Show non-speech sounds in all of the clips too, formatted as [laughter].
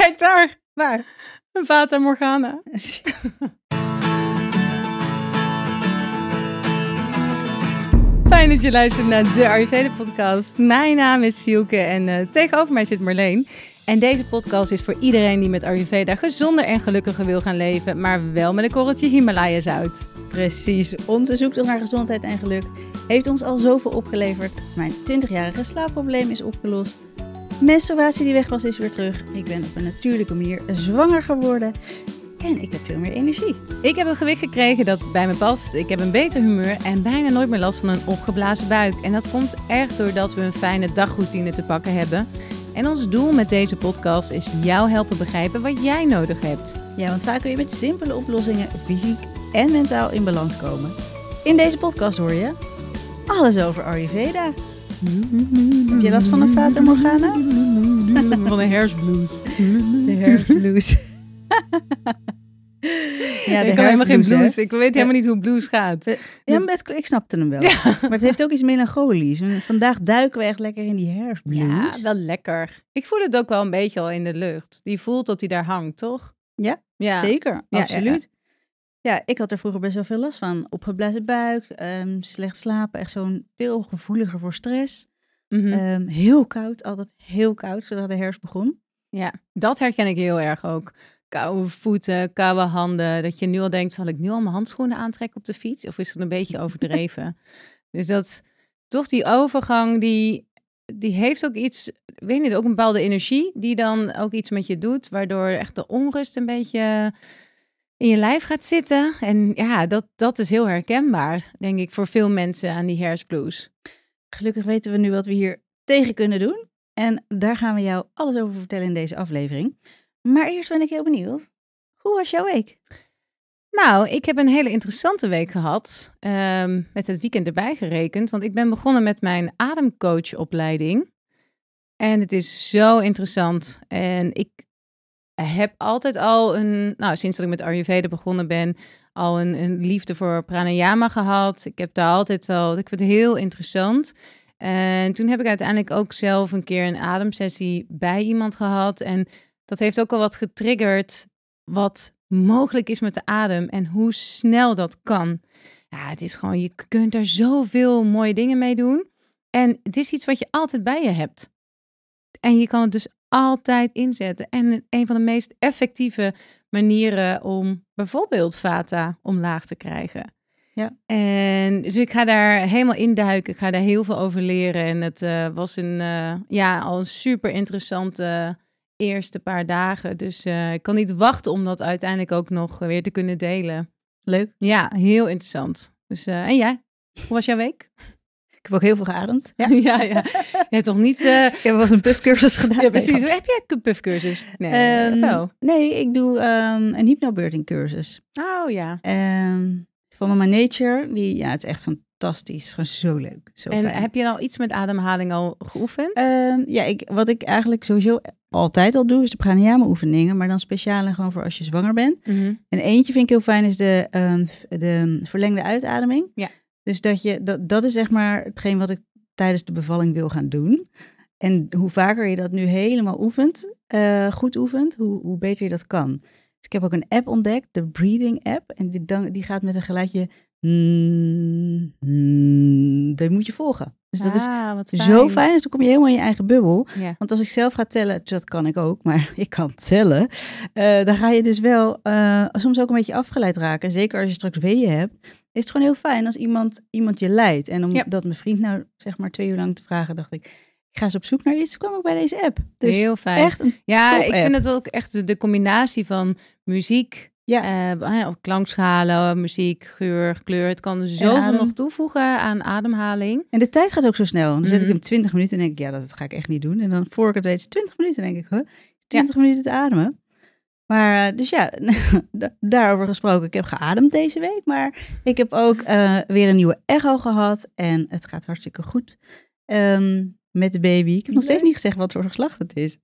Kijk daar, Waar? [laughs] een Fata Morgana. [laughs] Fijn dat je luistert naar de Ayurveda podcast. Mijn naam is Sielke en eh, tegenover mij zit Marleen. En deze podcast is voor iedereen die met Ayurveda gezonder en gelukkiger wil gaan leven, maar wel met een korreltje Himalaya zout. Precies, onze zoektocht naar gezondheid en geluk heeft ons al zoveel opgeleverd. Mijn 20-jarige slaapprobleem is opgelost. Menstruatie die weg was is weer terug. Ik ben op een natuurlijke manier zwanger geworden. En ik heb veel meer energie. Ik heb een gewicht gekregen dat bij me past. Ik heb een beter humeur en bijna nooit meer last van een opgeblazen buik. En dat komt echt doordat we een fijne dagroutine te pakken hebben. En ons doel met deze podcast is jou helpen begrijpen wat jij nodig hebt. Ja, want vaak kun je met simpele oplossingen fysiek en mentaal in balans komen. In deze podcast hoor je alles over Ayurveda. Heb je last van een Fata Morgana? [laughs] Van de herfstblues. De [laughs] herfstblues. ja, ik kan helemaal geen hè? blues. Ik weet helemaal niet hoe blues gaat. Ja, ik snapte hem wel. [laughs] Maar het heeft ook iets melancholisch. Vandaag duiken we echt lekker in die herfstblues. Ja, wel lekker. Ik voel het ook wel een beetje al in de lucht. Die voelt dat hij daar hangt, toch? Ja, Ja. Zeker, absoluut. Ja, ik had er vroeger best wel veel last van. Opgeblazen buik, ehm, slecht slapen, echt zo'n veel gevoeliger voor stress. Mhm. Ehm, heel koud, altijd heel koud, zodra de herfst begon. Ja, dat herken ik heel erg ook. Koude voeten, koude handen. Dat je nu al denkt, zal ik nu al mijn handschoenen aantrekken op de fiets? Of is het een beetje [laughs] overdreven? dus dat, toch die overgang, die, die heeft ook iets, weet niet, ook een bepaalde energie. Die dan ook iets met je doet. Waardoor echt de onrust een beetje in je lijf gaat zitten. En ja, dat, dat is heel herkenbaar, denk ik, voor veel mensen aan die herfstblues. Gelukkig weten we nu wat we hier tegen kunnen doen. En daar gaan we jou alles over vertellen in deze aflevering. Maar eerst ben ik heel benieuwd. Hoe was jouw week? Nou, ik heb een hele interessante week gehad. ehm, met het weekend erbij gerekend. Want ik ben begonnen met mijn ademcoachopleiding. En het is zo interessant. En ik heb altijd al een, nou, sinds dat ik met Ayurveda begonnen ben, al een, een liefde voor pranayama gehad. Ik heb daar altijd wel, ik vind het heel interessant. En toen heb ik uiteindelijk ook zelf een keer een ademsessie bij iemand gehad. En dat heeft ook al wat getriggerd wat mogelijk is met de adem en hoe snel dat kan. Ja, het is gewoon, je kunt er zoveel mooie dingen mee doen. En het is iets wat je altijd bij je hebt. En je kan het dus altijd inzetten. En een van de meest effectieve manieren om bijvoorbeeld vata omlaag te krijgen. Ja. En dus ik ga daar helemaal induiken. Ik ga daar heel veel over leren. En het eh, was een, eh, ja, al een super interessante eerste paar dagen. Dus eh, ik kan niet wachten om dat uiteindelijk ook nog weer te kunnen delen. Leuk. Ja, heel interessant. Dus, en jij? Hoe was jouw week? Ik heb ook heel veel geademd. Ja. [laughs] ja, ja. Je hebt toch niet... eh, Ik heb wel eens een puffcursus gedaan. ja, precies. Heb jij een puffcursus? Nee, Ehm, wel? nee, ik doe ehm, een hypnobirthing cursus. Oh ja. Ehm, van Mama Nature. Die, ja, het is echt fantastisch. Gewoon zo leuk. Zo En fijn. heb je al iets met ademhaling al geoefend? Ja, ik, wat ik eigenlijk sowieso altijd al doe, is de pranayama oefeningen. Maar dan speciaal en gewoon voor als je zwanger bent. Mhm. En eentje vind ik heel fijn, is de, de verlengde uitademing. Ja. Dus dat je, dat, dat is zeg maar hetgeen wat ik tijdens de bevalling wil gaan doen. En hoe vaker je dat nu helemaal oefent, eh, goed oefent, hoe, hoe beter je dat kan. Dus ik heb ook een app ontdekt, de Breathing app. En die, dan, die gaat met een geluidje, mm, mm, dat moet je volgen. Dus dat is Ah, zo fijn, dus dan kom je helemaal in je eigen bubbel. Ja. Want als ik zelf ga tellen, dat kan ik ook, maar [laughs] ik kan tellen. eh, dan ga je dus wel eh, soms ook een beetje afgeleid raken. Zeker als je straks weeën hebt. Is het gewoon heel fijn als iemand, iemand je leidt. En omdat Ja. mijn vriend nou zeg maar twee uur lang te vragen, dacht ik, ik ga eens op zoek naar iets. Kwam ik bij deze app. Dus heel fijn. echt ja, ik vind het ook echt de, de combinatie van muziek, Ja. of klankschalen, muziek, geur, kleur. Het kan zoveel adem. nog toevoegen aan ademhaling. En de tijd gaat ook zo snel. Dan zet ik Mhm. hem 20 minuten en denk ik, ja, dat ga ik echt niet doen. En dan voor ik het weet, is het 20 minuten. denk ik, huh? 20 minuten te ademen. Maar eh, dus ja, [laughs] da- daarover gesproken. Ik heb geademd deze week. Maar ik heb ook eh, weer een nieuwe echo gehad. En het gaat hartstikke goed ehm, met de baby. Ik heb nog steeds niet gezegd wat voor geslacht het is.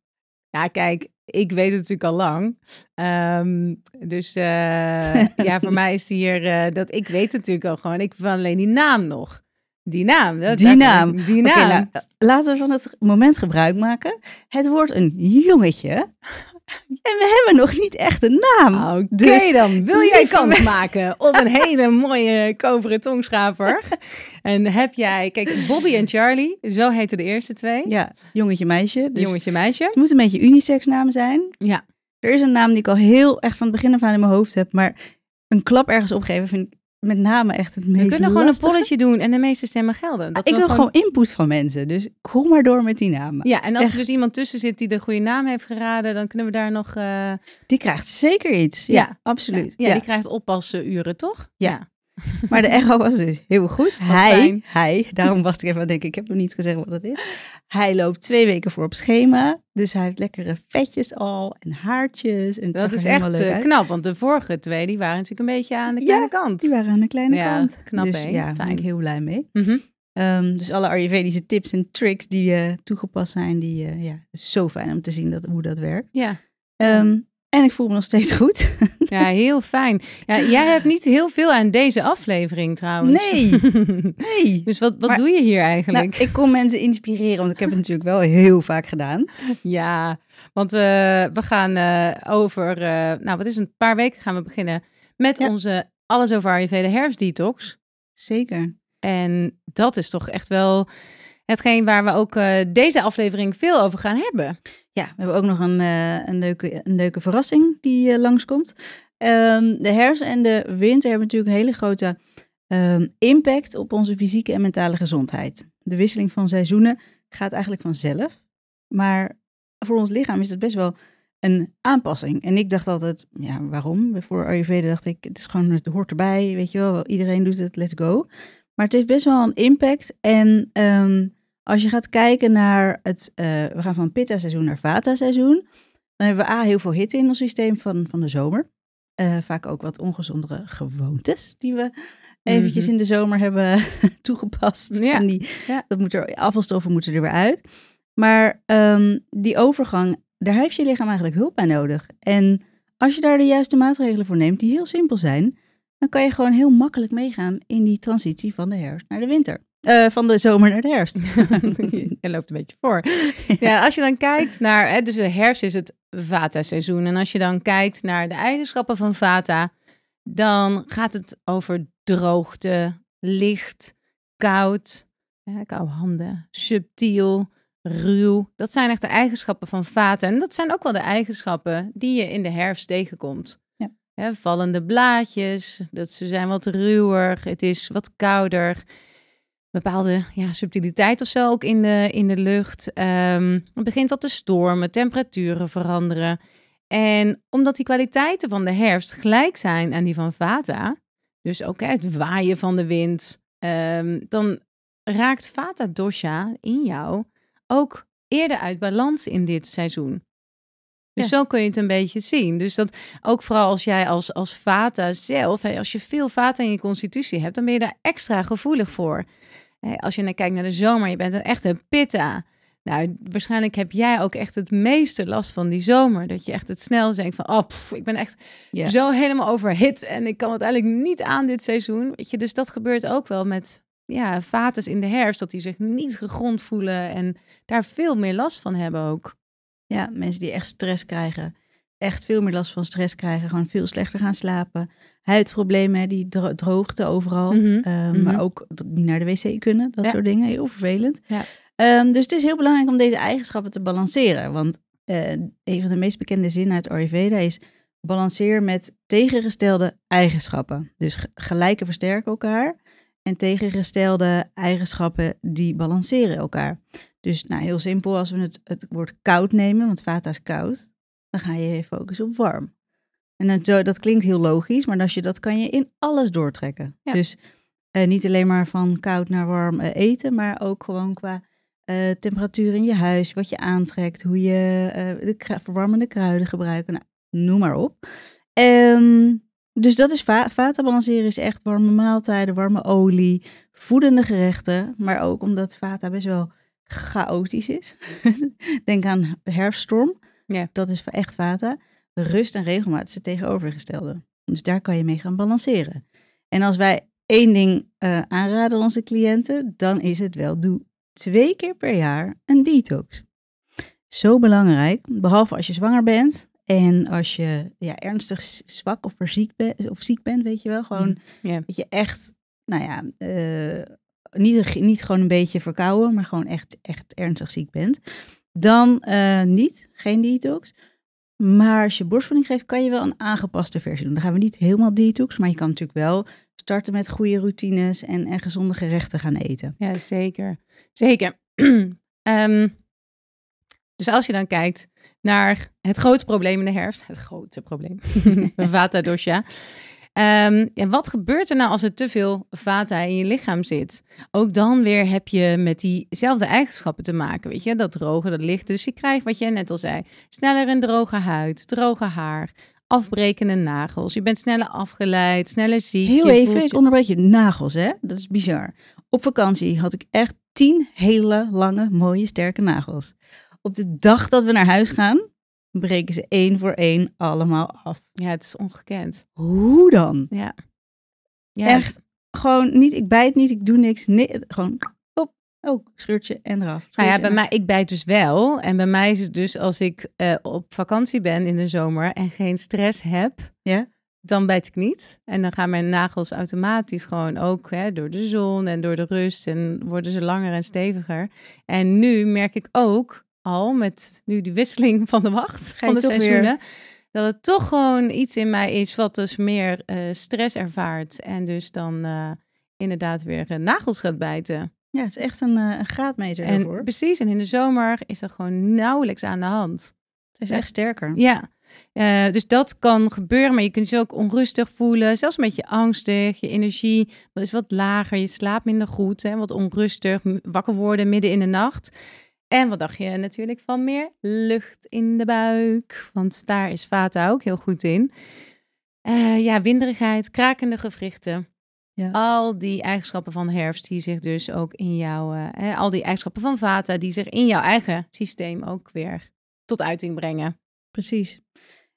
Ja, kijk, ik weet het natuurlijk al lang. Ehm, dus eh, ja, voor [laughs] mij is hier dat ik weet het natuurlijk al gewoon. Ik van alleen die naam nog. Die naam. Dat, Die naam. Die naam. nou, laten we van het moment gebruik maken. Het wordt een jongetje. En we hebben nog niet echt een naam. Oké Dus, dan, wil jij kans maken op een [laughs] hele mooie koperen tongschaper? en heb jij, kijk, Bobby en Charlie, zo heten de eerste twee. Ja, jongetje, meisje. Dus Jongetje, meisje. Het moet een beetje unisex naam zijn. Ja. Er is een naam die ik al heel erg van het begin af aan in mijn hoofd heb. Maar een klap ergens opgeven vind ik met name echt het meest We kunnen gewoon lastige. een polletje doen en de meeste stemmen gelden. Dat ik wil gewoon input van mensen. Dus kom maar door met die namen. Ja, en als er dus iemand tussen zit die de goede naam heeft geraden, dan kunnen we daar nog... eh, Die krijgt zeker iets. Ja, Ja. absoluut. Ja, Ja, die krijgt oppassen-uren, toch? Ja. [laughs] Maar de echo was dus heel goed. Hij, fijn. hij, daarom was ik even aan denken, ik heb nog niet gezegd wat het is. [laughs] Hij loopt twee weken voor op schema. Dus hij heeft lekkere vetjes al en haartjes. En Dat is echt eh, knap, want de vorige twee die waren natuurlijk een beetje aan de Ja, kleine kant. Die waren aan de kleine Ja, kant. knap, dus hè? ja, daar ben ik heel blij mee. Mhm. Ehm, dus alle Ayurvedische tips en tricks die eh, toegepast zijn, die, eh, ja, het is zo fijn om te zien dat, hoe dat werkt. Ja. Ehm, en ik voel me nog steeds [laughs] goed. ja, heel fijn. Ja, jij hebt niet heel veel aan deze aflevering trouwens. Nee, [laughs] nee. dus wat, wat Maar- doe je hier Nou, eigenlijk? ik kon mensen inspireren, want ik heb het natuurlijk wel heel vaak gedaan. Ja, want we, we gaan eh, over, eh, nou wat is een paar weken gaan we beginnen met Ja. onze Alles over Ayurveda herfstdetox. Zeker. En dat is toch echt wel hetgeen waar we ook eh, deze aflevering veel over gaan hebben. Ja, we hebben ook nog een, eh, een, leuke, een leuke verrassing die eh, langskomt. Ehm, de herfst en de winter hebben natuurlijk een hele grote ehm, impact op onze fysieke en mentale gezondheid. De wisseling van seizoenen gaat eigenlijk vanzelf. Maar voor ons lichaam is het best wel een aanpassing. En ik dacht altijd, ja, waarom? Voor Ayurveda dacht ik, het is gewoon, het hoort erbij, weet je wel. Iedereen doet het, let's go. Maar het heeft best wel een impact. En ehm, als je gaat kijken naar het, eh, we gaan van pitta-seizoen naar vata-seizoen. Dan hebben we A, heel veel hitte in ons systeem van, van de zomer. Eh, vaak ook wat ongezondere gewoontes die we eventjes Mhm. in de zomer hebben [laughs] toegepast. Ja, En die, ja. dat moet er, afvalstoffen moeten er weer uit. Maar ehm, die overgang, daar heeft je lichaam eigenlijk hulp bij nodig. En als je daar de juiste maatregelen voor neemt, die heel simpel zijn, dan kan je gewoon heel makkelijk meegaan in die transitie van de herfst naar de winter. Eh, van de zomer naar de herfst. [laughs] Je loopt een beetje voor. Ja, als je dan kijkt naar, hè, dus de herfst is het Vata-seizoen. En als je dan kijkt naar de eigenschappen van Vata, dan gaat het over droogte, licht, koud, ja, koude handen, subtiel, ruw. Dat zijn echt de eigenschappen van Vata. En dat zijn ook wel de eigenschappen die je in de herfst tegenkomt. Ja. Hè, vallende blaadjes, dat ze zijn wat ruwer, het is wat kouder bepaalde ja, subtiliteit of zo ook in de, in de lucht. Ehm, het begint wat te stormen, temperaturen veranderen. En omdat die kwaliteiten van de herfst gelijk zijn aan die van Vata, dus ook hè, het waaien van de wind, ehm, dan raakt Vata dosha in jou ook eerder uit balans in dit seizoen. Dus Ja. zo kun je het een beetje zien. Dus dat ook vooral als jij als, als Vata zelf, hè, als je veel Vata in je constitutie hebt, dan ben je daar extra gevoelig voor. Als je naar kijkt naar de zomer, je bent een echte pitta. Nou, waarschijnlijk heb jij ook echt het meeste last van die zomer. Dat je echt het snel denkt van, oh, pff, ik ben echt zo helemaal overhit en ik kan het eigenlijk niet aan dit seizoen. Weet je, dus dat gebeurt ook wel met ja, vates in de herfst, dat die zich niet gegrond voelen en daar veel meer last van hebben ook. Ja, mensen die echt stress krijgen. Echt veel meer last van stress krijgen. Gewoon veel slechter gaan slapen. Huidproblemen, hè, die dro- droogte overal. Mhm, Ehm, mhm. Maar ook niet naar de wc kunnen. Dat Ja. soort dingen. Heel vervelend. Ja. Ehm, dus het is heel belangrijk om deze eigenschappen te balanceren. Want eh, een van de meest bekende zinnen uit Ayurveda is... balanceer met tegengestelde eigenschappen. Dus ge- gelijke versterken elkaar. En tegengestelde eigenschappen die balanceren elkaar. Dus nou, heel simpel, als we het, het woord koud nemen, want vata is koud, dan ga je focussen op warm. En dat, zo, dat klinkt heel logisch, maar als je, dat kan je in alles doortrekken. Ja. Dus eh, niet alleen maar van koud naar warm eh, eten, maar ook gewoon qua eh, temperatuur in je huis, wat je aantrekt, hoe je de kru- verwarmende kruiden gebruikt, nou, noem maar op. Ehm, dus dat is va vata balanceren is echt warme maaltijden, warme olie, voedende gerechten, maar ook omdat vata best wel chaotisch is. [laughs] Denk aan herfststorm. Ja. Dat is echt vata. Rust en regelmaat is het tegenovergestelde. Dus daar kan je mee gaan balanceren. En als wij één ding eh, aanraden aan onze cliënten, dan is het wel doe twee keer per jaar een detox. Zo belangrijk, behalve als je zwanger bent En als je ja, ernstig zwak of, ziek, bent of ziek bent, weet je wel, gewoon Ja. dat je echt, nou ja, eh, niet, niet gewoon een beetje verkouden, maar gewoon echt, echt ernstig ziek bent, dan eh, niet, geen detox. Maar als je borstvoeding geeft, kan je wel een aangepaste versie doen. Dan gaan we niet helemaal detox, maar je kan natuurlijk wel starten met goede routines en, en gezonde gerechten gaan eten. Ja, zeker. Zeker. [clears throat] Ehm, dus als je dan kijkt naar het grote probleem in de herfst, het grote probleem, [laughs] vata dosha. Ehm, ja, wat gebeurt er nou als er te veel vata in je lichaam zit? Ook dan weer heb je met diezelfde eigenschappen te maken, weet je, dat droge, dat licht. Dus je krijgt wat jij net al zei, sneller een droge huid, droge haar, afbrekende nagels. Je bent sneller afgeleid, sneller ziek. Heel je even, ik onderbreek je nagels, hè? Dat is bizar. Op vakantie had ik echt tien hele lange, mooie, sterke nagels. Op de dag dat we naar huis gaan, breken ze één voor één allemaal af. Ja, het is ongekend. Hoe dan? Ja. ja Echt, gewoon niet, ik bijt niet, ik doe niks. Nee, gewoon, op, oh, scheurtje en eraf. Nou ja, bij mij, ik bijt dus wel. En bij mij is het dus als ik eh, op vakantie ben in de zomer en geen stress heb, Ja. dan bijt ik niet. En dan gaan mijn nagels automatisch gewoon ook hè, door de zon en door de rust en worden ze langer en steviger. En nu merk ik ook al met nu die wisseling van de wacht van de toch weer- seizoenen. Dat het toch gewoon iets in mij is wat dus meer eh, stress ervaart. En dus dan eh, inderdaad weer eh, nagels gaat bijten. Ja, het is echt een, een graadmeter En ervoor. precies, en in de zomer is er gewoon nauwelijks aan de hand. Het is echt sterker. Ja, dus dat kan gebeuren, maar je kunt je ook onrustig voelen, zelfs een beetje angstig. Je energie is wat lager, je slaapt minder goed, hè, wat onrustig, wakker worden midden in de nacht. En wat dacht je natuurlijk van meer lucht in de buik? Want daar is Vata ook heel goed in. Eh, ja, winderigheid, krakende gewrichten. Ja. Al die eigenschappen van herfst die zich dus ook in jouw, eh, hè, al die eigenschappen van Vata die zich in jouw eigen systeem ook weer tot uiting brengen. Precies.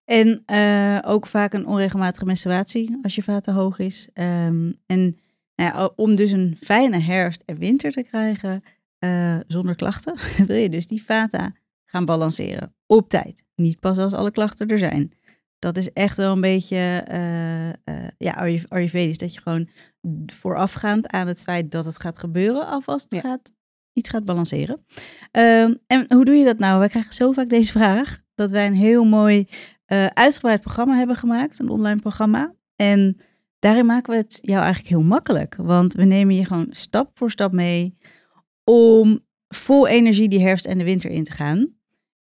En eh, ook vaak een onregelmatige menstruatie als je vata hoog is. Ehm, en nou ja, om dus een fijne herfst en winter te krijgen eh, zonder klachten, [laughs] wil je dus die vata gaan balanceren op tijd. Niet pas als alle klachten er zijn. Dat is echt wel een beetje eh, ja, Ayur- Ayurvedisch. Dat je gewoon voorafgaand aan het feit dat het gaat gebeuren, alvast Ja. gaat, iets gaat balanceren. Ehm, en hoe doe je dat nou? Wij krijgen zo vaak deze vraag dat wij een heel mooi uitgebreid programma hebben gemaakt, een online programma. En daarin maken we het jou eigenlijk heel makkelijk, want we nemen je gewoon stap voor stap mee om vol energie die herfst en de winter in te gaan.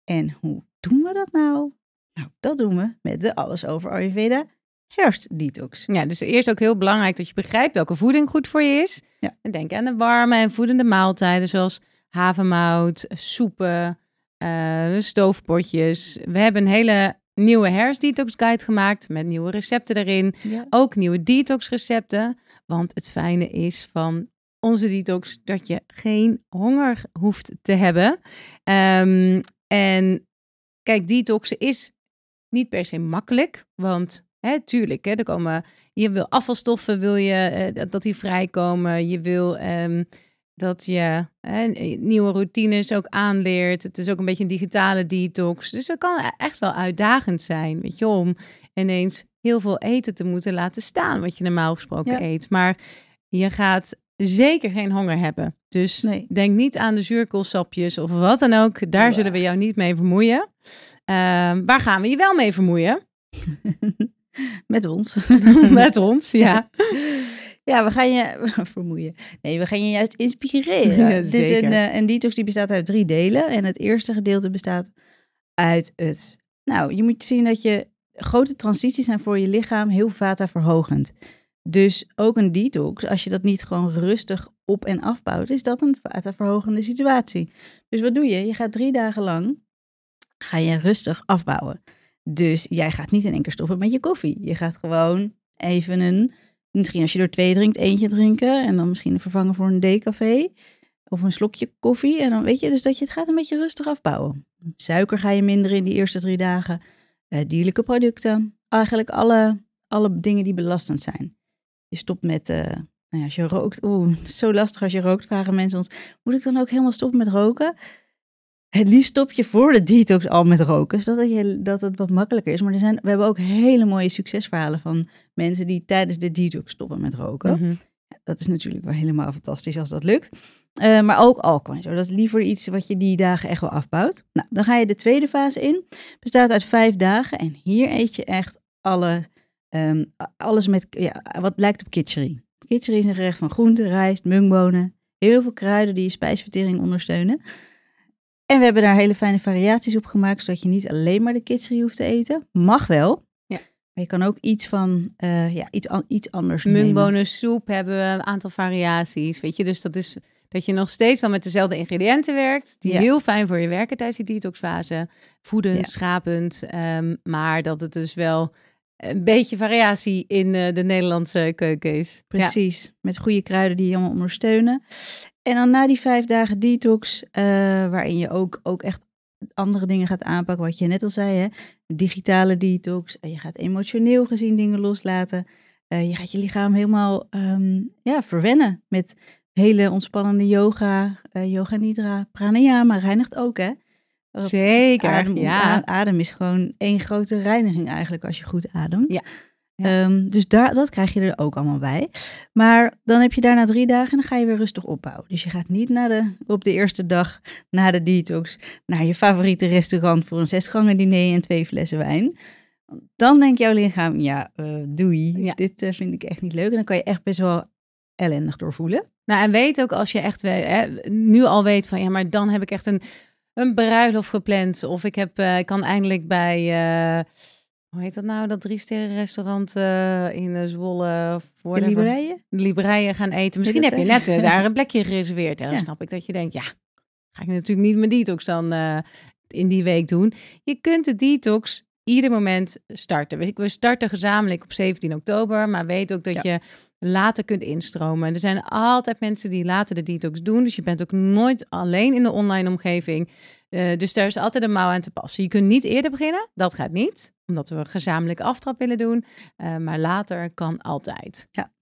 En hoe doen we dat nou? Nou, dat doen we met de Alles Over Ayurveda herfstdetox. Ja, dus eerst ook heel belangrijk dat je begrijpt welke voeding goed voor je is. Ja. En denk aan de warme en voedende maaltijden zoals havermout, soepen, eh, stoofpotjes. We hebben een hele nieuwe herfstdetox guide gemaakt met nieuwe recepten erin. Ja. Ook nieuwe detox recepten. Want het fijne is van onze detox dat je geen honger hoeft te hebben. Ehm, en kijk, detoxen is niet per se makkelijk. Want hè, tuurlijk, hè, er komen, je wil afvalstoffen, wil je eh, dat- die vrijkomen. Je wil ehm, dat je hè, nieuwe routines ook aanleert. Het is ook een beetje een digitale detox. Dus dat kan echt wel uitdagend zijn, weet je, om ineens heel veel eten te moeten laten staan, wat je normaal gesproken Ja. eet. Maar je gaat zeker geen honger hebben. Dus Nee. denk niet aan de zuurkoolsapjes of wat dan ook. Daar zullen we jou niet mee vermoeien. Ehm, waar gaan we je wel mee vermoeien? [laughs] Met ons. [laughs] Met ons, [laughs] ja. Ja, we gaan je vermoeien. Nee, we gaan je juist inspireren. Ja, het is een, eh, een detox die bestaat uit drie delen. En het eerste gedeelte bestaat uit het... Nou, je moet zien dat je grote transities zijn voor je lichaam heel vata verhogend. Dus ook een detox, als je dat niet gewoon rustig op en afbouwt, is dat een vata verhogende situatie. Dus wat doe je? Je gaat drie dagen lang, ga je rustig afbouwen. Dus jij gaat niet in één keer stoppen met je koffie. Je gaat gewoon even een Misschien als je er twee drinkt, eentje drinken. En dan misschien vervangen voor een decafé. Of een slokje koffie. En dan weet je dus dat je het gaat een beetje rustig afbouwen. Suiker ga je minder in die eerste drie dagen. Eh, dierlijke producten. Eigenlijk alle, alle dingen die belastend zijn. Je stopt met, eh, nou ja, als je rookt. Oeh, het is zo lastig als je rookt, vragen mensen ons. Moet ik dan ook helemaal stoppen met roken? Het liefst stop je voor de detox al met roken, zodat je, dat het wat makkelijker is. Maar er zijn, we hebben ook hele mooie succesverhalen van mensen die tijdens de detox stoppen met roken. Mhm. Dat is natuurlijk wel helemaal fantastisch als dat lukt. Eh, maar ook alcohol en zo. Dat is liever iets wat je die dagen echt wel afbouwt. Nou, dan ga je de tweede fase in. Bestaat uit vijf dagen. En hier eet je echt alle, ehm, alles met, ja, wat lijkt op kitchery. Kitchery is een gerecht van groenten, rijst, mungbonen. Heel veel kruiden die je spijsvertering ondersteunen. En we hebben daar hele fijne variaties op gemaakt, zodat je niet alleen maar de kitchery hoeft te eten. Mag wel. Ja. Maar je kan ook iets van, eh, ja, iets, iets anders nemen. Mungbonen soep hebben we een aantal variaties. Weet je, dus dat is dat je nog steeds wel met dezelfde ingrediënten werkt. Die Ja. heel fijn voor je werken tijdens die detoxfase. Voedend, Ja. schrapend. ehm, maar dat het dus wel een beetje variatie in eh, de Nederlandse keuken is. Precies, met goede kruiden die je allemaal ondersteunen. En dan na die vijf dagen detox, eh, waarin je ook, ook echt andere dingen gaat aanpakken, wat je net al zei, hè? digitale detox. En je gaat emotioneel gezien dingen loslaten. Eh, je gaat je lichaam helemaal ehm, ja, verwennen met hele ontspannende yoga, eh, yoga nidra, pranayama, reinigt ook hè. Zeker, Adem, ja. adem is gewoon één grote reiniging eigenlijk als je goed ademt. Ja. Ja. Ehm, dus daar, dat krijg je er ook allemaal bij. Maar dan heb je daarna drie dagen en dan ga je weer rustig opbouwen. Dus je gaat niet naar de, op de eerste dag na de detox naar je favoriete restaurant voor een zesgangen diner en twee flessen wijn. Dan denkt jouw lichaam, ja, eh, doei, Ja. dit eh, vind ik echt niet leuk. En dan kan je echt best wel ellendig doorvoelen. Nou, en weet ook als je echt hè, nu al weet van ja, maar dan heb ik echt een, een bruiloft gepland. Of ik, heb, eh, ik kan eindelijk bij, eh, hoe heet dat nou, dat drie sterren restaurant eh, in Zwolle. Of De Libreien gaan eten. Misschien heb je net daar een [laughs] plekje gereserveerd. En dan Ja. snap ik dat je denkt, ja, ga ik natuurlijk niet mijn detox dan in die week doen. Je kunt de detox ieder moment starten. We- We starten gezamenlijk op 17 oktober, maar weet ook dat Ja. je later kunt instromen. Er zijn altijd mensen die later de detox doen, dus je bent ook nooit alleen in de online omgeving. Eh, dus daar is altijd een mouw aan te passen. Je kunt niet eerder beginnen, dat gaat niet, omdat we een gezamenlijke aftrap willen doen. Eh, maar later kan altijd. Ja.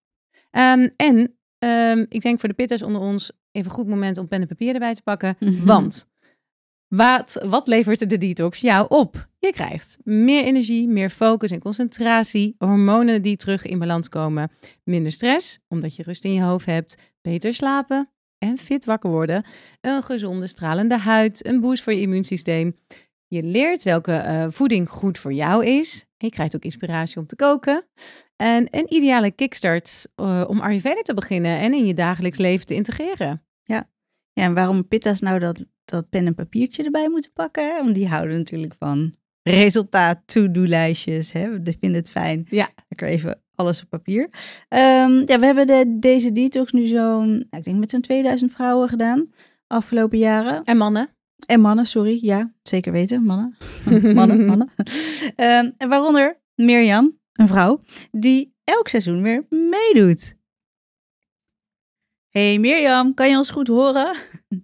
Ehm, en ehm, ik denk voor de pitters onder ons even een goed moment om pen en papier erbij te pakken. [laughs] Want wat, wat levert de detox jou op? Je krijgt meer energie, meer focus en concentratie, hormonen die terug in balans komen, minder stress, omdat je rust in je hoofd hebt, beter slapen en fit wakker worden, een gezonde stralende huid, een boost voor je immuunsysteem. Je leert welke eh, voeding goed voor jou is. Je krijgt ook inspiratie om te koken. En een ideale kickstart eh, om Ayurveda te beginnen en in je dagelijks leven te integreren. Ja, en waarom pitta's nou dat, dat pen en papiertje erbij moeten pakken? Hè? Want die houden natuurlijk van resultaat, to-do-lijstjes. Hè? Die vinden het fijn. Ja. Lekker even alles op papier. Ehm, ja, we hebben de, deze detox nu zo'n, nou, ik denk met zo'n 2000 vrouwen gedaan. Afgelopen jaren. En mannen? En mannen, sorry. Ja, zeker weten. Mannen. [laughs] mannen, mannen. Ehm, en waaronder Mirjam, een vrouw, die elk seizoen weer meedoet. Hey Mirjam, kan je ons goed horen?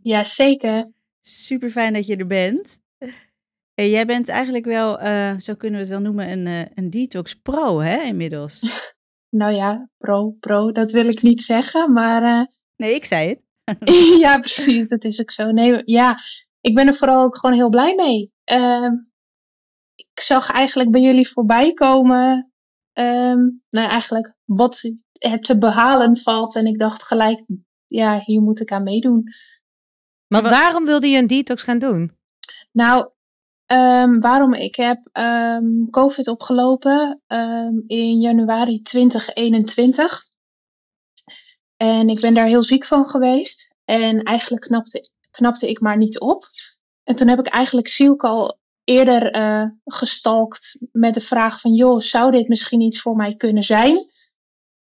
Ja, zeker. Super fijn dat je er bent. Hey, jij bent eigenlijk wel, eh, zo kunnen we het wel noemen, een, eh, een detox pro, hè, inmiddels. [laughs] Nou ja, pro, pro, dat wil ik niet zeggen, maar eh, Nee, ik zei het. [laughs] ja, precies, dat is ook zo. Nee, ja, ik ben er vooral ook gewoon heel blij mee. Ehm, ik zag eigenlijk bij jullie voorbij komen, ehm, nou eigenlijk wat er te behalen valt. En ik dacht gelijk, ja, hier moet ik aan meedoen. Want Wat- waarom wilde je een detox gaan doen? Nou, ehm, waarom? Ik heb ehm, COVID opgelopen ehm, in januari 2021. En ik ben daar heel ziek van geweest. En eigenlijk knapte, knapte ik maar niet op. En toen heb ik eigenlijk Sielke al eerder eh gestalkt met de vraag van... joh, zou dit misschien iets voor mij kunnen zijn?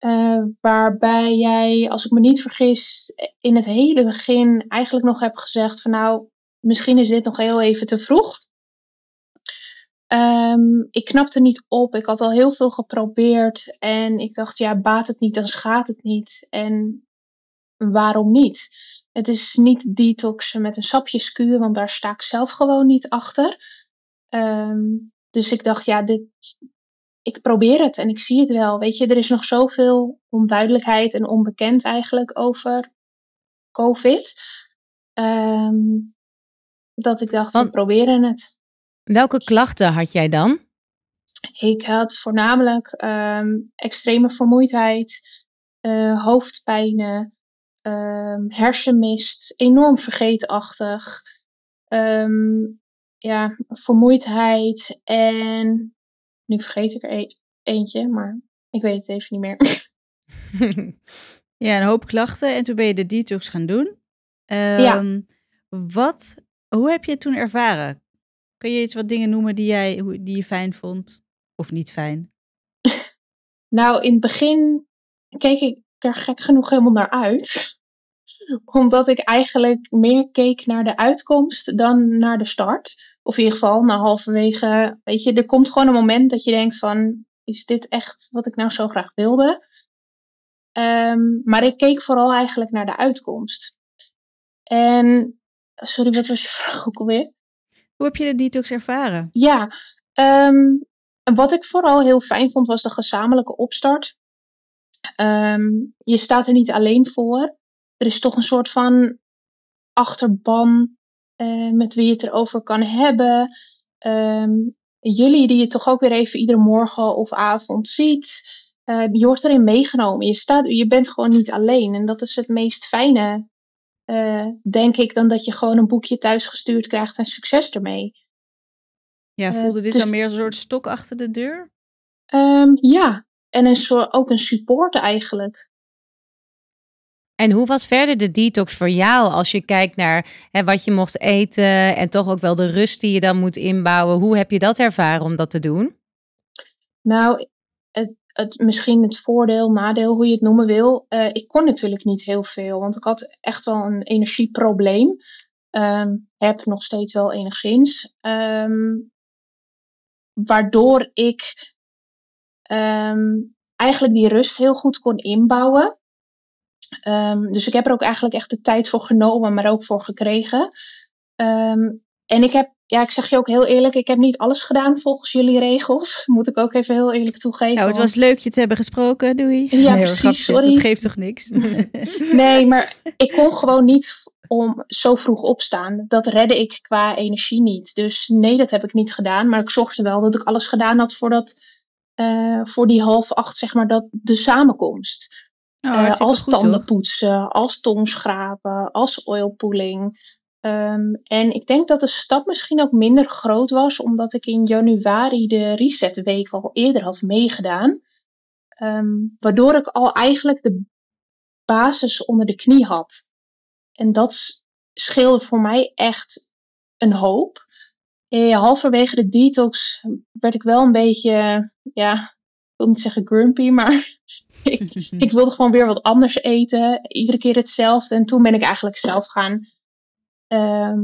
Eh, waarbij jij, als ik me niet vergis, in het hele begin eigenlijk nog hebt gezegd van... nou, misschien is dit nog heel even te vroeg. Ehm, ik knapte niet op. Ik had al heel veel geprobeerd. En ik dacht, ja, baat het niet, dan schaadt het niet. En waarom niet? Het is niet detoxen met een sapjeskuur, want daar sta ik zelf gewoon niet achter. Ehm, dus ik dacht, ja, dit, ik probeer het en ik zie het wel. Weet je, er is nog zoveel onduidelijkheid en onbekend eigenlijk over COVID. Ehm, dat ik dacht, Want- we proberen het. Welke klachten had jij dan? Ik had voornamelijk ehm, extreme vermoeidheid, eh, hoofdpijnen, ehm, hersenmist, enorm vergeetachtig, ja, vermoeidheid en nu vergeet ik er e- eentje, maar ik weet het even niet meer. [laughs] [laughs] Ja, een hoop klachten. En toen ben je de detox gaan doen. Ehm, Wat, hoe heb je het toen ervaren? Kun je iets wat dingen noemen die, jij, die je fijn vond? Of niet fijn? [laughs] Nou, in het begin keek ik er gek genoeg helemaal naar uit. Omdat ik eigenlijk meer keek naar de uitkomst dan naar de start. Of in ieder geval, na halverwege, weet je, er komt gewoon een moment dat je denkt van, is dit echt wat ik nou zo graag wilde? Ehm, maar ik keek vooral eigenlijk naar de uitkomst. En, sorry, wat was je [laughs] vraag ook alweer? Hoe heb je de detox ervaren? Ja, ehm, wat ik vooral heel fijn vond was de gezamenlijke opstart. Ehm, je staat er niet alleen voor. Er is toch een soort van achterban eh, met wie je het erover kan hebben. Ehm, jullie die je toch ook weer even iedere morgen of avond ziet. Eh, je wordt erin meegenomen. Je, staat, je bent gewoon niet alleen. En dat is het meest fijne, eh, denk ik, dan dat je gewoon een boekje thuis gestuurd krijgt en succes ermee. Ja, Eh, voelde dit dus- dan meer als een soort stok achter de deur? Ehm, ja, en een soort, ook een support eigenlijk. En hoe was verder de detox voor jou als je kijkt naar hè, wat je mocht eten en toch ook wel de rust die je dan moet inbouwen? Hoe heb je dat ervaren om dat te doen? Nou, het, het, misschien het voordeel, nadeel, hoe je het noemen wil. eh, ik kon natuurlijk niet heel veel, want ik had echt wel een energieprobleem. Ehm, heb nog steeds wel enigszins. Ehm, waardoor ik ehm, eigenlijk die rust heel goed kon inbouwen. Ehm, dus ik heb er ook eigenlijk echt de tijd voor genomen, maar ook voor gekregen. Ehm, en ik heb, ja, ik zeg je ook heel eerlijk, ik heb niet alles gedaan volgens jullie regels. [laughs] Moet ik ook even heel eerlijk toegeven. Nou, het was leuk je te hebben gesproken, doei. Ja, precies, grapje. sorry. Dat geeft toch niks? [laughs] Nee, maar ik kon gewoon niet om zo vroeg opstaan. Dat redde ik qua energie niet. Dus nee, dat heb ik niet gedaan. Maar ik zorgde wel dat ik alles gedaan had voordat, eh, voor die half acht, zeg maar, dat de samenkomst. Oh, Eh, als tanden poetsen, als tongschrapen, als oilpooling. Ehm, en ik denk dat de stap misschien ook minder groot was, omdat ik in januari de resetweek al eerder had meegedaan. Ehm, waardoor ik al eigenlijk de basis onder de knie had. En dat scheelde voor mij echt een hoop. Eh, halverwege de detox werd ik wel een beetje, ja, ik wil niet zeggen grumpy, maar ik, wilde gewoon weer wat anders eten. Iedere keer hetzelfde. En toen ben ik eigenlijk zelf gaan ehm,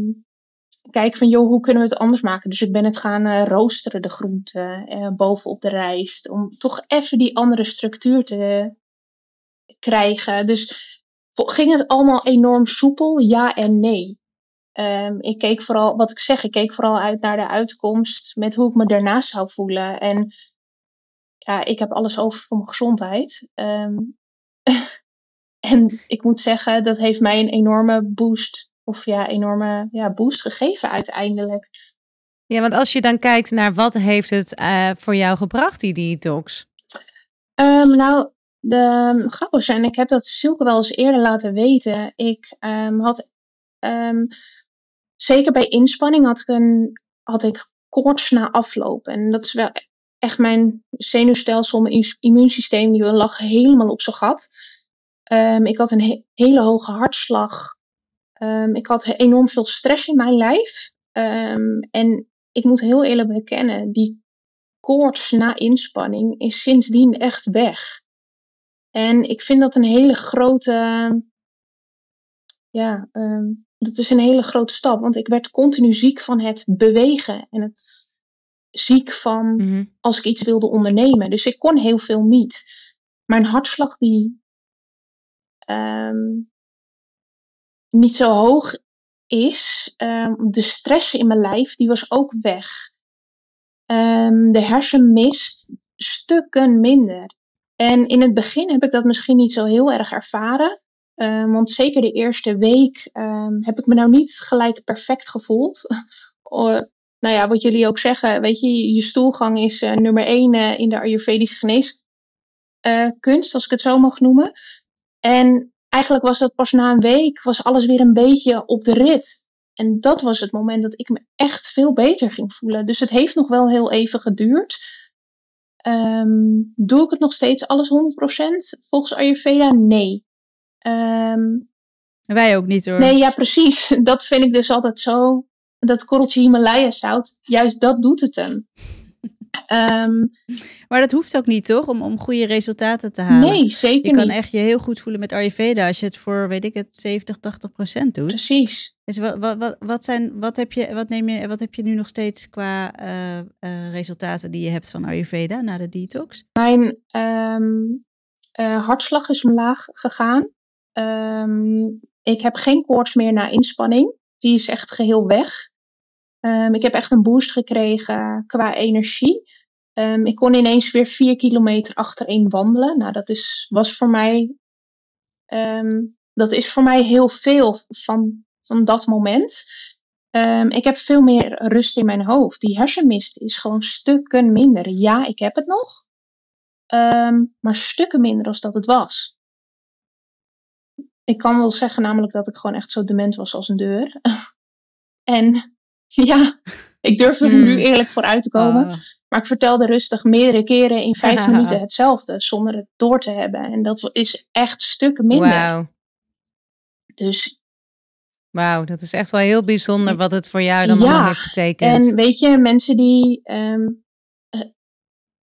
kijken van, joh, hoe kunnen we het anders maken? Dus ik ben het gaan eh, roosteren, de groenten, eh, bovenop de rijst. Om toch even die andere structuur te krijgen. Dus ging het allemaal enorm soepel? Ja en nee. Ehm, ik keek vooral, wat ik zeg, ik keek vooral uit naar de uitkomst met hoe ik me daarna zou voelen. En ja, ik heb alles over voor mijn gezondheid. Ehm, [laughs] en ik moet zeggen, dat heeft mij een enorme boost, of ja, enorme ja, boost gegeven uiteindelijk. Ja, want als je dan kijkt naar wat heeft het eh, voor jou gebracht, die detox? Ehm, nou, de grappig zijn, ik heb dat Silke wel eens eerder laten weten. Ik ehm, had ehm, zeker bij inspanning had ik, een, had ik koorts na afloop. En dat is wel echt mijn zenuwstelsel, mijn immu- immuunsysteem, die lag helemaal op zijn gat. Ehm, ik had een he- hele hoge hartslag. Ehm, ik had enorm veel stress in mijn lijf. Ehm, en ik moet heel eerlijk bekennen, die koorts na inspanning is sindsdien echt weg. En ik vind dat een hele grote. Ja, dat is een hele grote stap. Want ik werd continu ziek van het bewegen en het ziek van Mhm. als ik iets wilde ondernemen. Dus ik kon heel veel niet. Mijn hartslag die ehm, niet zo hoog is, ehm, de stress in mijn lijf, die was ook weg. Ehm, de hersenmist stukken minder. En in het begin heb ik dat misschien niet zo heel erg ervaren. Want zeker de eerste week heb ik me nou niet gelijk perfect gevoeld. [laughs] Nou ja, wat jullie ook zeggen, weet je, je stoelgang is uh, nummer één uh, in de Ayurvedische geneeskunst, als ik het zo mag noemen. En eigenlijk was dat pas na een week, was alles weer een beetje op de rit. En dat was het moment dat ik me echt veel beter ging voelen. Dus het heeft nog wel heel even geduurd. Um, doe ik het nog steeds alles 100% volgens Ayurveda? Nee. Um, Wij ook niet hoor. Nee, ja, precies. [laughs] Dat vind ik dus altijd zo. Dat korreltje Himalaya zout, juist dat doet het hem. Um, maar dat hoeft ook niet, toch? Om, om goede resultaten te halen. Nee, zeker Je kan niet. echt je heel goed voelen met Ayurveda als je het voor, weet ik het, 70, 80 procent doet. Precies. Dus wat, wat, wat, wat, zijn, wat, heb je, wat, neem je, wat heb je nu nog steeds qua uh, uh, resultaten die je hebt van Ayurveda na de detox? Mijn um, uh, hartslag is omlaag gegaan. Um, ik heb geen koorts meer na inspanning. Die is echt geheel weg. Um, ik heb echt een boost gekregen qua energie. Um, ik kon ineens weer vier kilometer achtereen wandelen. Nou, dat is, was voor mij, um, dat is voor mij heel veel van, van dat moment. ik heb veel meer rust in mijn hoofd. Die hersenmist is gewoon stukken minder. Ja, ik heb het nog. maar stukken minder als dat het was. Ik kan wel zeggen namelijk dat ik gewoon echt zo dement was als een deur. [laughs] en [laughs] ja, ik durf er nu eerlijk voor uit te komen. Ah. Maar ik vertelde rustig meerdere keren in vijf [laughs] minuten hetzelfde, zonder het door te hebben. En dat is echt stukken minder. Wauw. Dus Wauw, dat is echt wel heel bijzonder wat het voor jou dan Ja, allemaal heeft betekend. En weet je, mensen die, ehm, eh,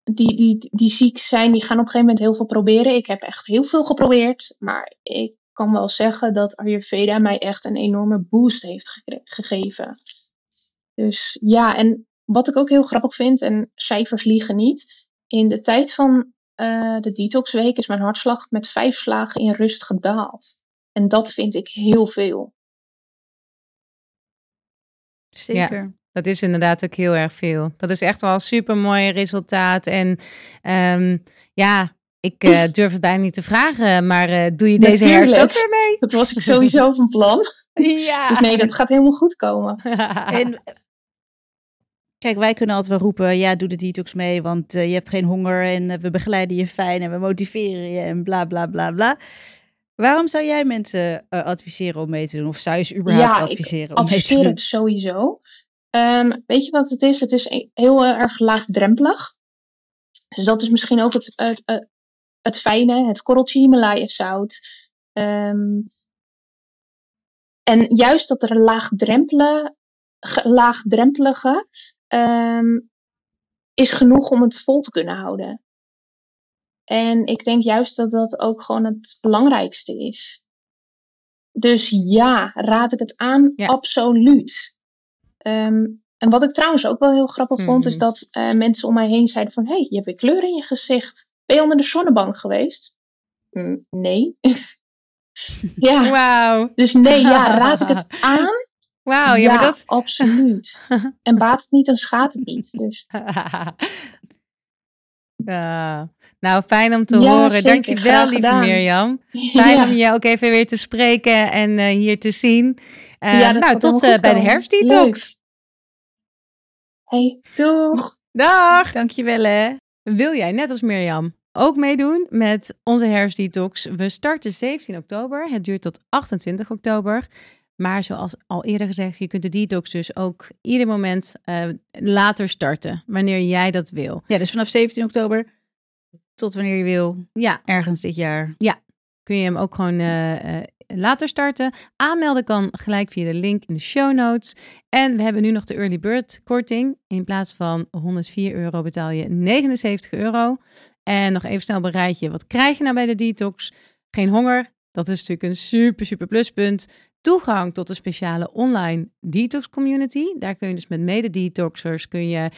die, die, die ziek zijn, die gaan op een gegeven moment heel veel proberen. Ik heb echt heel veel geprobeerd. Maar ik kan wel zeggen dat Ayurveda mij echt een enorme boost heeft gegeven. Dus ja, en wat ik ook heel grappig vind, en cijfers liegen niet. In de tijd van eh, de detoxweek is mijn hartslag met vijf slagen in rust gedaald. En dat vind ik heel veel. Zeker. Dat is inderdaad ook heel erg veel. Dat is echt wel een super mooi resultaat. En um, ja, ik uh, durf het bijna niet te vragen, maar uh, doe je deze Natuurlijk. herfst ook weer mee? Dat was ik sowieso van plan. [laughs] Ja. Dus nee, dat gaat helemaal goed komen. [laughs] En kijk, wij kunnen altijd wel roepen, ja, doe de detox mee, want uh, je hebt geen honger en uh, we begeleiden je fijn en we motiveren je en bla bla bla bla. Waarom zou jij mensen uh, adviseren om mee te doen? Of zou je ze überhaupt ja, adviseren om mee te adviseer doen? het sowieso. Um, weet je wat het is? Het is heel erg laagdrempelig. Dus dat is misschien ook het, het, het, fijne, het korreltje Himalaya zout. Um, en juist dat er laagdrempelige, laagdrempelige um, is genoeg om het vol te kunnen houden. En ik denk juist dat dat ook gewoon het belangrijkste is. Dus ja, raad ik het aan? Ja. Absoluut. Um, en wat ik trouwens ook wel heel grappig vond, Mhm. is dat uh, mensen om mij heen zeiden van... Hé, hey, je hebt weer kleur in je gezicht. Ben je onder de zonnebank geweest? Mm, nee. [laughs] ja, Wauw. dus nee, ja, raad ik het [laughs] aan? Wauw, ja, maar dat... absoluut. [laughs] en baat het niet, dan schaadt het niet. Dus. Nou, fijn om te Ja, horen. zeker. Dankjewel, Graag lieve gedaan. Mirjam. Fijn ja. om je ook even weer te spreken en eh, hier te zien. Eh, Ja, dat nou, tot eh, bij de komen. herfstdetox. Hey, doeg! Dag! Dankjewel hè. Wil jij, net als Mirjam, ook meedoen met onze herfstdetox? We starten 17 oktober. Het duurt tot 28 oktober. Maar zoals al eerder gezegd, je kunt de detox dus ook ieder moment uh, later starten, wanneer jij dat wil. Ja, dus vanaf 17 oktober tot wanneer je wil, Ja, ergens dit jaar. kun je hem ook gewoon uh, uh, later starten. Aanmelden kan gelijk via de link in de show notes. En we hebben nu nog de early bird korting. In plaats van 104 euro betaal je 79 euro. En nog even snel bereid je, wat krijg je nou bij de detox? Geen honger, dat is natuurlijk een super, super pluspunt. Toegang tot de speciale online detox community. Daar kun je dus met mede-detoxers kun je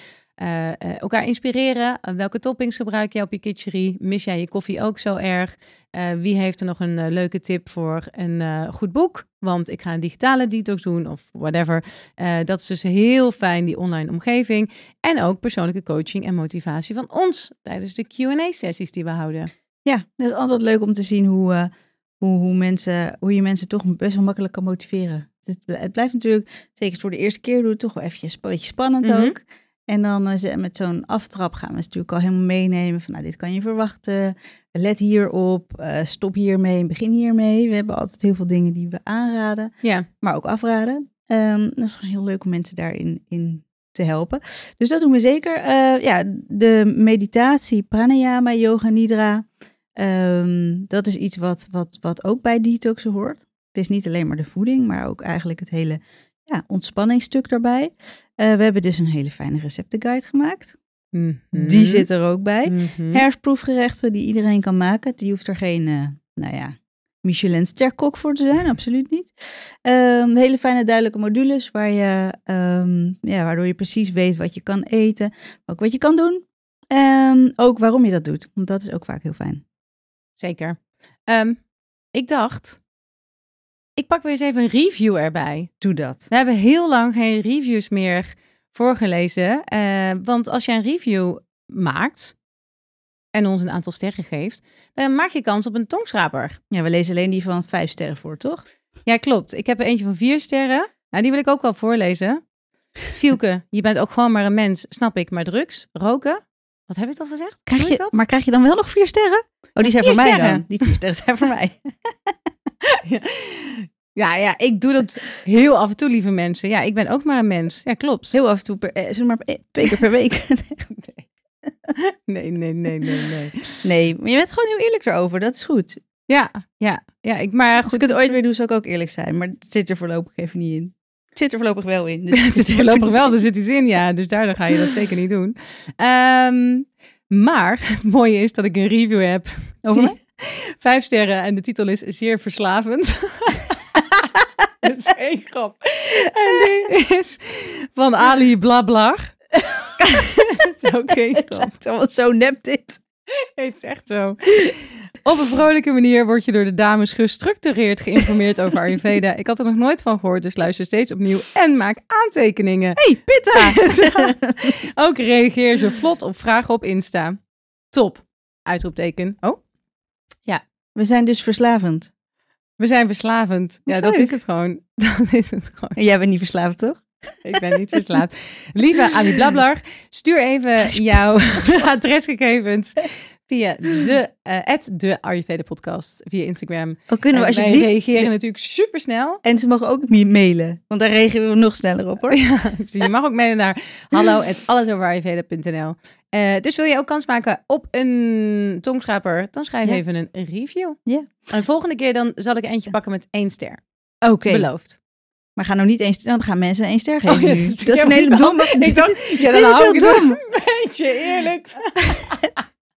uh, uh, elkaar inspireren. Uh, welke toppings gebruik jij op je kitcherie? Mis jij je koffie ook zo erg? Wie heeft er nog een leuke tip voor een goed boek? Want ik ga een digitale detox doen of whatever. Dat is dus heel fijn, die online omgeving. En ook persoonlijke coaching en motivatie van ons tijdens de Q&A-sessies die we houden. Ja, dat is altijd leuk om te zien hoe, hoe, hoe, mensen, hoe je mensen toch best wel makkelijk kan motiveren. Het, het blijft natuurlijk, zeker voor de eerste keer, doe het toch wel eventjes een beetje spannend Mhm. ook. En dan eh, met zo'n aftrap gaan we natuurlijk al helemaal meenemen van, nou, dit kan je verwachten. Let hierop, eh stop hiermee, begin hiermee. We hebben altijd heel veel dingen die we aanraden, Ja, maar ook afraden. Ehm, dat is gewoon heel leuk om mensen daarin in te helpen. Dus dat doen we zeker. Eh, ja, de meditatie, pranayama, yoga nidra. ehm, dat is iets wat, wat, wat ook bij detoxen hoort. Het is niet alleen maar de voeding, maar ook eigenlijk het hele ja, ontspanningsstuk daarbij. Eh, we hebben dus een hele fijne receptenguide gemaakt. Mhm. Die zit er ook bij. Mhm. Herfstproefgerechten die iedereen kan maken. Die hoeft er geen, eh, nou ja, Michelin-sterkok voor te zijn, absoluut niet. Ehm, hele fijne duidelijke modules waar je, ehm, ja, waardoor je precies weet wat je kan eten, ook wat je kan doen. En ook waarom je dat doet, want dat is ook vaak heel fijn. Zeker. Ik dacht, ik pak weer eens even een review erbij. Doe dat. We hebben heel lang geen reviews meer voorgelezen. eh, want als je een review maakt en ons een aantal sterren geeft, dan maak je kans op een tongschraper. Ja, we lezen alleen die van vijf sterren voor, toch? Ja, klopt. Ik heb er eentje van vier sterren. Nou, die wil ik ook wel voorlezen. [laughs] Sielke, je bent ook gewoon maar een mens, snap ik, maar drugs, roken. Wat heb ik dat gezegd? Krijg je, dat? maar krijg je dan wel nog vier sterren? Oh, die zijn vier voor mij sterren. dan. Die vier sterren zijn voor mij. [laughs] [laughs] Ja, ja, ik doe dat heel af en toe, lieve mensen. Ja, ik ben ook maar een mens. Ja, klopt. Heel af en toe, per, eh, zeg maar eh, twee keer per week. [laughs] Nee, nee, nee, nee, nee. nee, maar je bent gewoon heel eerlijk erover. Dat is goed. Ja, ja, ja. Ik, maar Als goed, ik het ooit weer doe, zou ik ook eerlijk zijn. Maar het zit er voorlopig even niet in. Het zit er voorlopig wel in. Dus [laughs] het zit voorlopig wel, er zit iets in, ja. Dus daardoor ga je dat zeker niet doen. Ehm, maar het mooie is dat ik een review heb. Over mij? [laughs] Vijf sterren en de titel is Zeer Verslavend. [laughs] Dat is geen grap. En die is van Ali Blablar. [laughs] Het is ook Het grap. lijkt allemaal zo nep dit. Het is echt zo. Op een vrolijke manier word je door de dames gestructureerd geïnformeerd over Ayurveda. Ik had er nog nooit van gehoord, dus luister steeds opnieuw en maak aantekeningen. Hey, Pitta! Ook reageer ze vlot op vragen op Insta. Top. Uitroepteken. Oh, We zijn dus verslavend. we zijn verslavend. Ja, dat is het gewoon. [laughs] Dat is het gewoon. En jij bent niet verslaafd, toch? Ik ben niet verslaafd. Lieve Ali [laughs] Blablar, stuur even jouw [laughs] adresgegevens via de, at de Ayurveda podcast via Instagram. Oh, kunnen we alsjeblieft... reageren natuurlijk super snel. En ze mogen ook mailen, want daar reageren we nog sneller op, hoor. [laughs] Ja, je mag ook mailen naar hallo allesoverayurveda.nl. Eh dus wil je ook kans maken op een tongschraper, dan schrijf Ja. even een review. Ja. En volgende keer dan zal ik eentje pakken met één ster. Oké, Beloofd. maar ga nou niet eens... Dan gaan mensen één ster Oh, geven ja, dat is Dat is een hele domme... [laughs] Ik dacht, ja, [laughs] dan is hou heel ik het dom. een beetje eerlijk.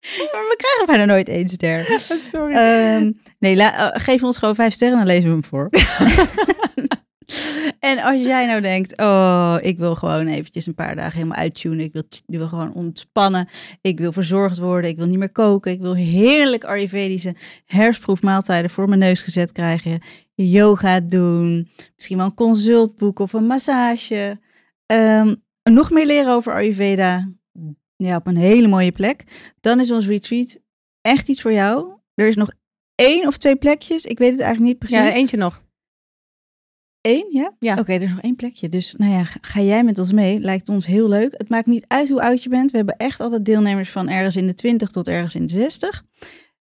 [laughs] Maar we krijgen bijna nooit één ster. [laughs] Sorry. Ehm, nee, eh, geef ons gewoon vijf sterren, dan lezen we hem voor. [laughs] en als jij nou denkt, oh, ik wil gewoon eventjes een paar dagen helemaal uittunen. Ik wil, ik wil gewoon ontspannen. Ik wil verzorgd worden. Ik wil niet meer koken. Ik wil heerlijk Ayurvedische herfstproefmaaltijden voor mijn neus gezet krijgen. Yoga doen. Misschien wel een consult boeken of een massage. Ehm, nog meer leren over Ayurveda. Ja, op een hele mooie plek. Dan is ons retreat echt iets voor jou. Er is nog één of twee plekjes. Ik weet het eigenlijk niet precies. ja, eentje nog. Eén, ja? Ja. Oké, er is nog één plekje. Dus nou ja, ga jij met ons mee? Lijkt ons heel leuk. Het maakt niet uit hoe oud je bent. We hebben echt altijd deelnemers van ergens in de 20 tot ergens in de 60.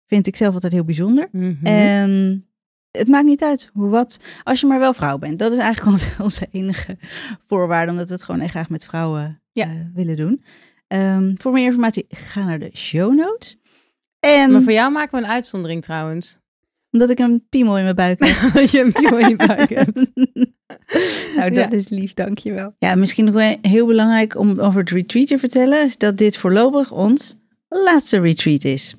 Vind ik zelf altijd heel bijzonder. Mhm. En het maakt niet uit hoe wat, als je maar wel vrouw bent. Dat is eigenlijk onze, [laughs] onze enige voorwaarde, omdat we het gewoon echt graag met vrouwen Ja. eh, willen doen. Ehm, voor meer informatie, ga naar de show notes. En Maar voor jou maken we een uitzondering trouwens. omdat ik een piemel in mijn buik heb. [laughs] Dat je een piemel in je buik hebt. [laughs] nou, dat Ja. is lief, dankjewel. Ja, misschien nog heel belangrijk om over het retreat te vertellen, is dat dit voorlopig ons laatste retreat is.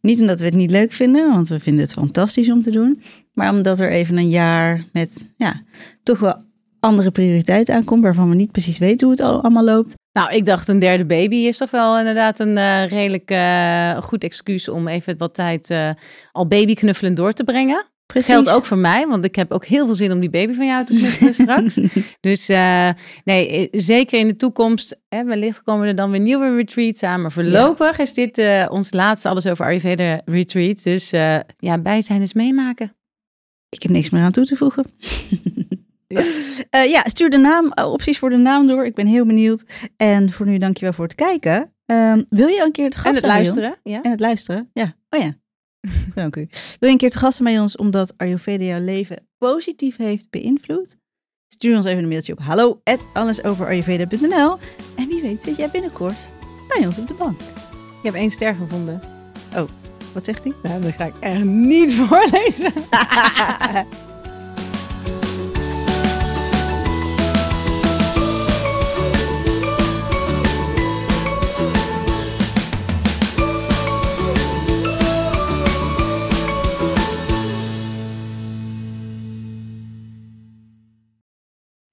Niet omdat we het niet leuk vinden, want we vinden het fantastisch om te doen, maar omdat er even een jaar met, ja, toch wel andere prioriteiten aankomt, waarvan we niet precies weten hoe het al- allemaal loopt. Nou, ik dacht een derde baby is toch wel inderdaad een eh, redelijk eh, goed excuus om even wat tijd eh, al babyknuffelen door te brengen. Precies. Geldt ook voor mij, want ik heb ook heel veel zin om die baby van jou te knuffelen [laughs] straks. Dus uh, nee, zeker in de toekomst. Hè, wellicht komen er dan weer nieuwe retreats aan. Maar voorlopig is dit uh, ons laatste Alles over Ayurveda retreat. Dus uh, ja, bij zijn is meemaken. Ik heb niks meer aan toe te voegen. [laughs] ja. Uh, [laughs] ja, stuur de naam, opties voor de naam door. Ik ben heel benieuwd. En voor nu dankjewel voor het kijken. Um, wil je een keer het gast En het luisteren. Ja. En het luisteren, ja. Oh ja. [laughs] Dank u. Wil je een keer te gasten bij ons omdat Ayurveda jouw leven positief heeft beïnvloed? Stuur ons even een mailtje op hallo en wie weet zit jij binnenkort bij ons op de bank. Ik heb één ster gevonden. Oh, wat zegt hij? Nou, dat ga ik echt niet [laughs] voorlezen.